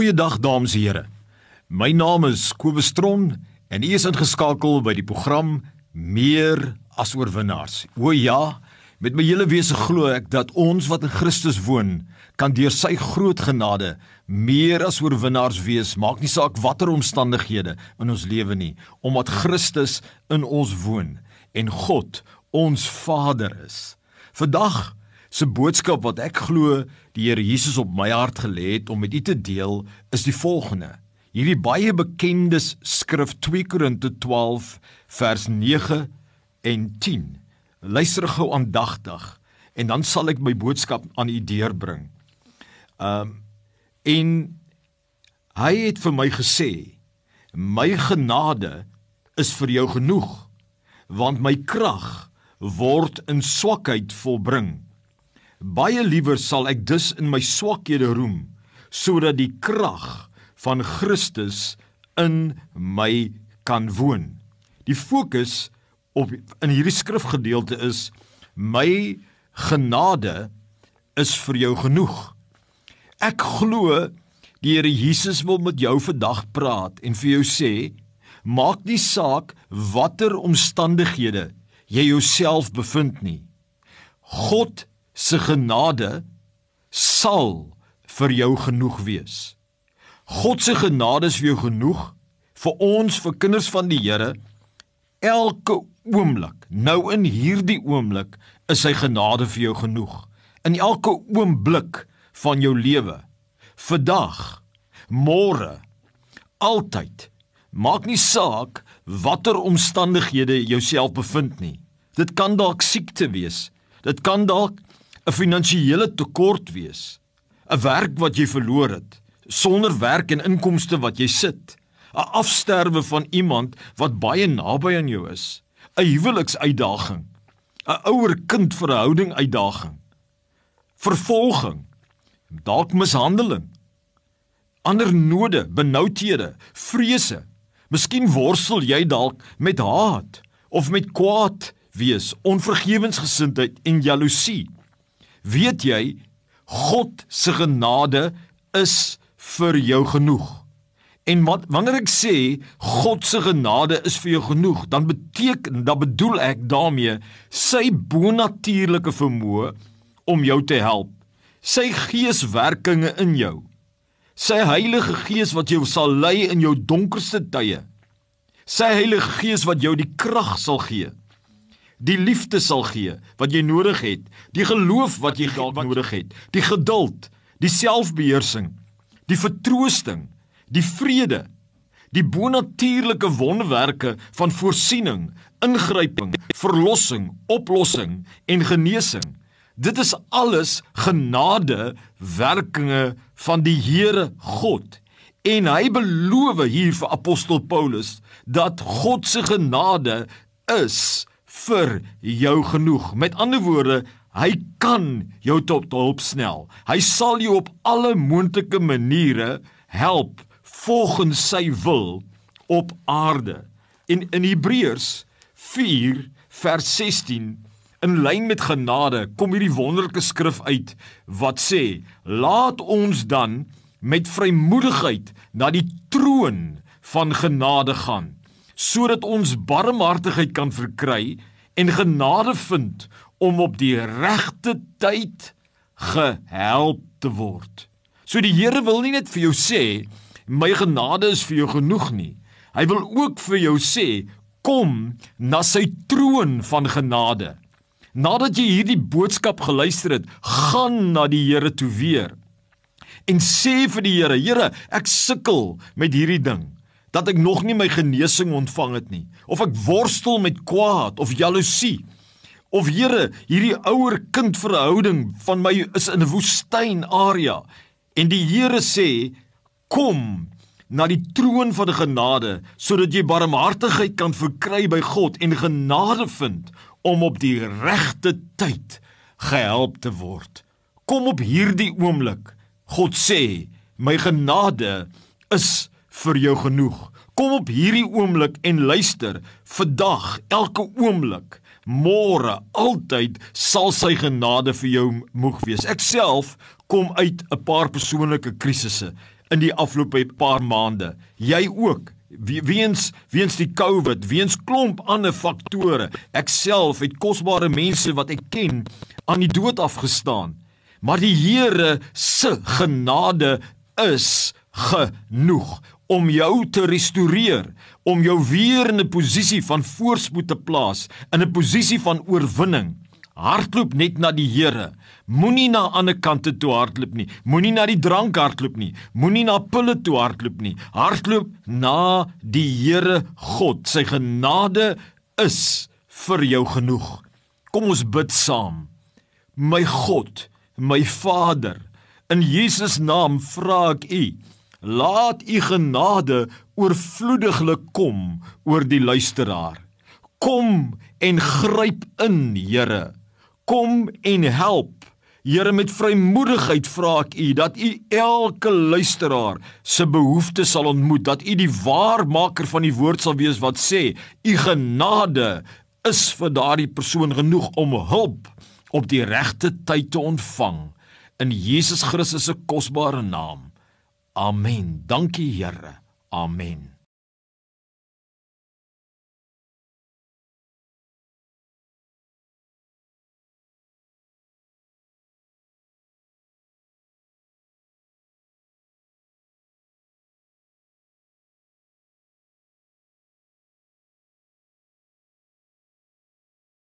Goeiedag dames en here. My naam is Kobus Tron en u is ingeskakel by die program Meer as oorwinnaars. O ja, met my hele wese glo ek dat ons wat in Christus woon, kan deur sy groot genade meer as oorwinnaars wees. Maak nie saak watter omstandighede in ons lewe nie, omdat Christus in ons woon en God ons Vader is. Vandag se boodskap wat ek glo die Here Jesus op my hart gelê het om met u te deel is die volgende. Hierdie baie bekende skrif 2 Korinte 12 vers 9 en 10. Luister gou aandagtig en dan sal ek my boodskap aan u deurbring. Um en hy het vir my gesê: "My genade is vir jou genoeg, want my krag word in swakheid volbring." Baie liewer sal ek dus in my swakhede roem sodat die krag van Christus in my kan woon. Die fokus op in hierdie skrifgedeelte is my genade is vir jou genoeg. Ek glo die Here Jesus wil met jou vandag praat en vir jou sê maak nie saak watter omstandighede jy jouself bevind nie. God se genade sal vir jou genoeg wees. God se genade is vir jou genoeg vir ons vir kinders van die Here elke oomblik. Nou in hierdie oomblik is sy genade vir jou genoeg. In elke oomblik van jou lewe. Vandag, môre, altyd. Maak nie saak watter omstandighede jy jouself bevind nie. Dit kan dalk siekte wees. Dit kan dalk 'n finansiële tekort wees, 'n werk wat jy verloor het, sonder werk en inkomste wat jy sit, 'n afsterwe van iemand wat baie naby aan jou is, 'n huweliksuitdaging, 'n ouer-kind verhouding uitdaging, vervolging, dalk mishandeling, ander node, benoudhede, vrese. Miskien worstel jy dalk met haat of met kwaad wees, onvergewensgesindheid en jaloesie weet jy God se genade is vir jou genoeg. En wat wanneer ek sê God se genade is vir jou genoeg, dan beteken dan bedoel ek daarmee sy bonatuurlike vermoë om jou te help. Sy geeswerkinge in jou. Sy Heilige Gees wat jou sal lei in jou donkerste tye. Sy Heilige Gees wat jou die krag sal gee die liefde sal gee wat jy nodig het, die geloof wat jy dalk nodig het, die geduld, die selfbeheersing, die vertroosting, die vrede, die bonatuurlike wonderwerke van voorsiening, ingryping, verlossing, oplossing en genesing. Dit is alles genade werkinge van die Here God. En hy beloof hier vir apostel Paulus dat God se genade is vir jou genoeg. Met ander woorde, hy kan jou tot hulp snel. Hy sal jou op alle moontlike maniere help volgens sy wil op aarde. In in Hebreërs 4 vers 16 in lyn met genade kom hierdie wonderlike skrif uit wat sê: "Laat ons dan met vrymoedigheid na die troon van genade gaan." Sodat ons barmhartigheid kan verkry en genade vind om op die regte tyd gehelp te word. So die Here wil nie net vir jou sê my genade is vir jou genoeg nie. Hy wil ook vir jou sê kom na sy troon van genade. Nadat jy hierdie boodskap geluister het, gaan na die Here toe weer en sê vir die Here, Here, ek sukkel met hierdie ding dat ek nog nie my genesing ontvang het nie. Of ek worstel met kwaad of jaloesie. Of Here hierdie ouer kind verhouding van my is in 'n woestyn area. En die Here sê kom na die troon van genade sodat jy barmhartigheid kan verkry by God en genade vind om op die regte tyd gehelp te word. Kom op hierdie oomblik. God sê my genade is vir jou genoeg. Kom op hierdie oomblik en luister. Vandag, elke oomblik, môre, altyd sal sy genade vir jou moeg wees. Ek self kom uit 'n paar persoonlike krisisse in die afgelope paar maande. Jy ook. Weens weens die COVID, weens klomp ander faktore. Ek self het kosbare mense wat ek ken aan die dood afgestaan. Maar die Here se genade is genoeg om jou te restoreer, om jou weer in 'n posisie van voorspoed te plaas, in 'n posisie van oorwinning. Hardloop net na die Here. Moenie na ander kante toe hardloop nie. Moenie na die drank hardloop nie. Moenie na pille toe hardloop nie. Hardloop na die Here God. Sy genade is vir jou genoeg. Kom ons bid saam. My God, my Vader, in Jesus naam vra ek U Laat u genade oorvloediglik kom oor die luisteraar. Kom en gryp in, Here. Kom en help. Here met vrymoedigheid vra ek u dat u elke luisteraar se behoeftes sal ontmoet, dat u die waarmaker van die woord sal wees wat sê, u genade is vir daardie persoon genoeg om hulp op die regte tyd te ontvang in Jesus Christus se kosbare naam. Amen. Dankie Here. Amen.